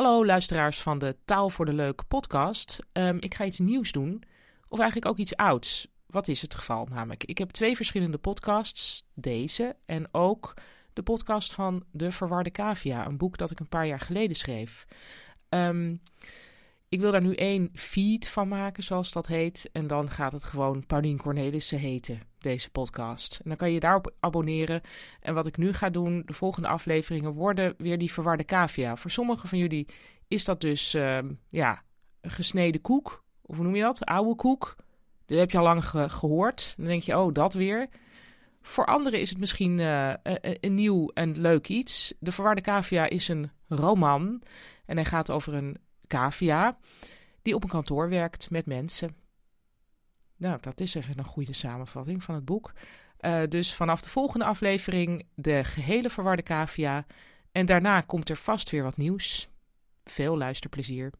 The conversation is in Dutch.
Hallo luisteraars van de Taal voor de Leuk podcast. Ehm, ik ga iets nieuws doen, of eigenlijk ook iets ouds. Wat is het geval namelijk? Ik heb twee verschillende podcasts, deze en ook de podcast van De Verwarde Cavia, een boek dat ik een paar jaar geleden schreef. Um, ik wil daar nu één feed van maken, zoals dat heet. En dan gaat het gewoon Paulien Cornelissen heten, deze podcast. En dan kan je daarop abonneren. En wat ik nu ga doen, de volgende afleveringen worden weer die verwarde cavia. Voor sommigen van jullie is dat dus, uh, ja, een gesneden koek. Of hoe noem je dat? Oude koek. Dat heb je al lang gehoord. Dan denk je, oh, dat weer. Voor anderen is het misschien uh, een, een nieuw en leuk iets. De Verwarde Cavia is een roman. En hij gaat over een cavia, die op een kantoor werkt met mensen. Nou, dat is even een goede samenvatting van het boek. Uh, dus vanaf de volgende aflevering de gehele verwarde cavia. En daarna komt er vast weer wat nieuws. Veel luisterplezier.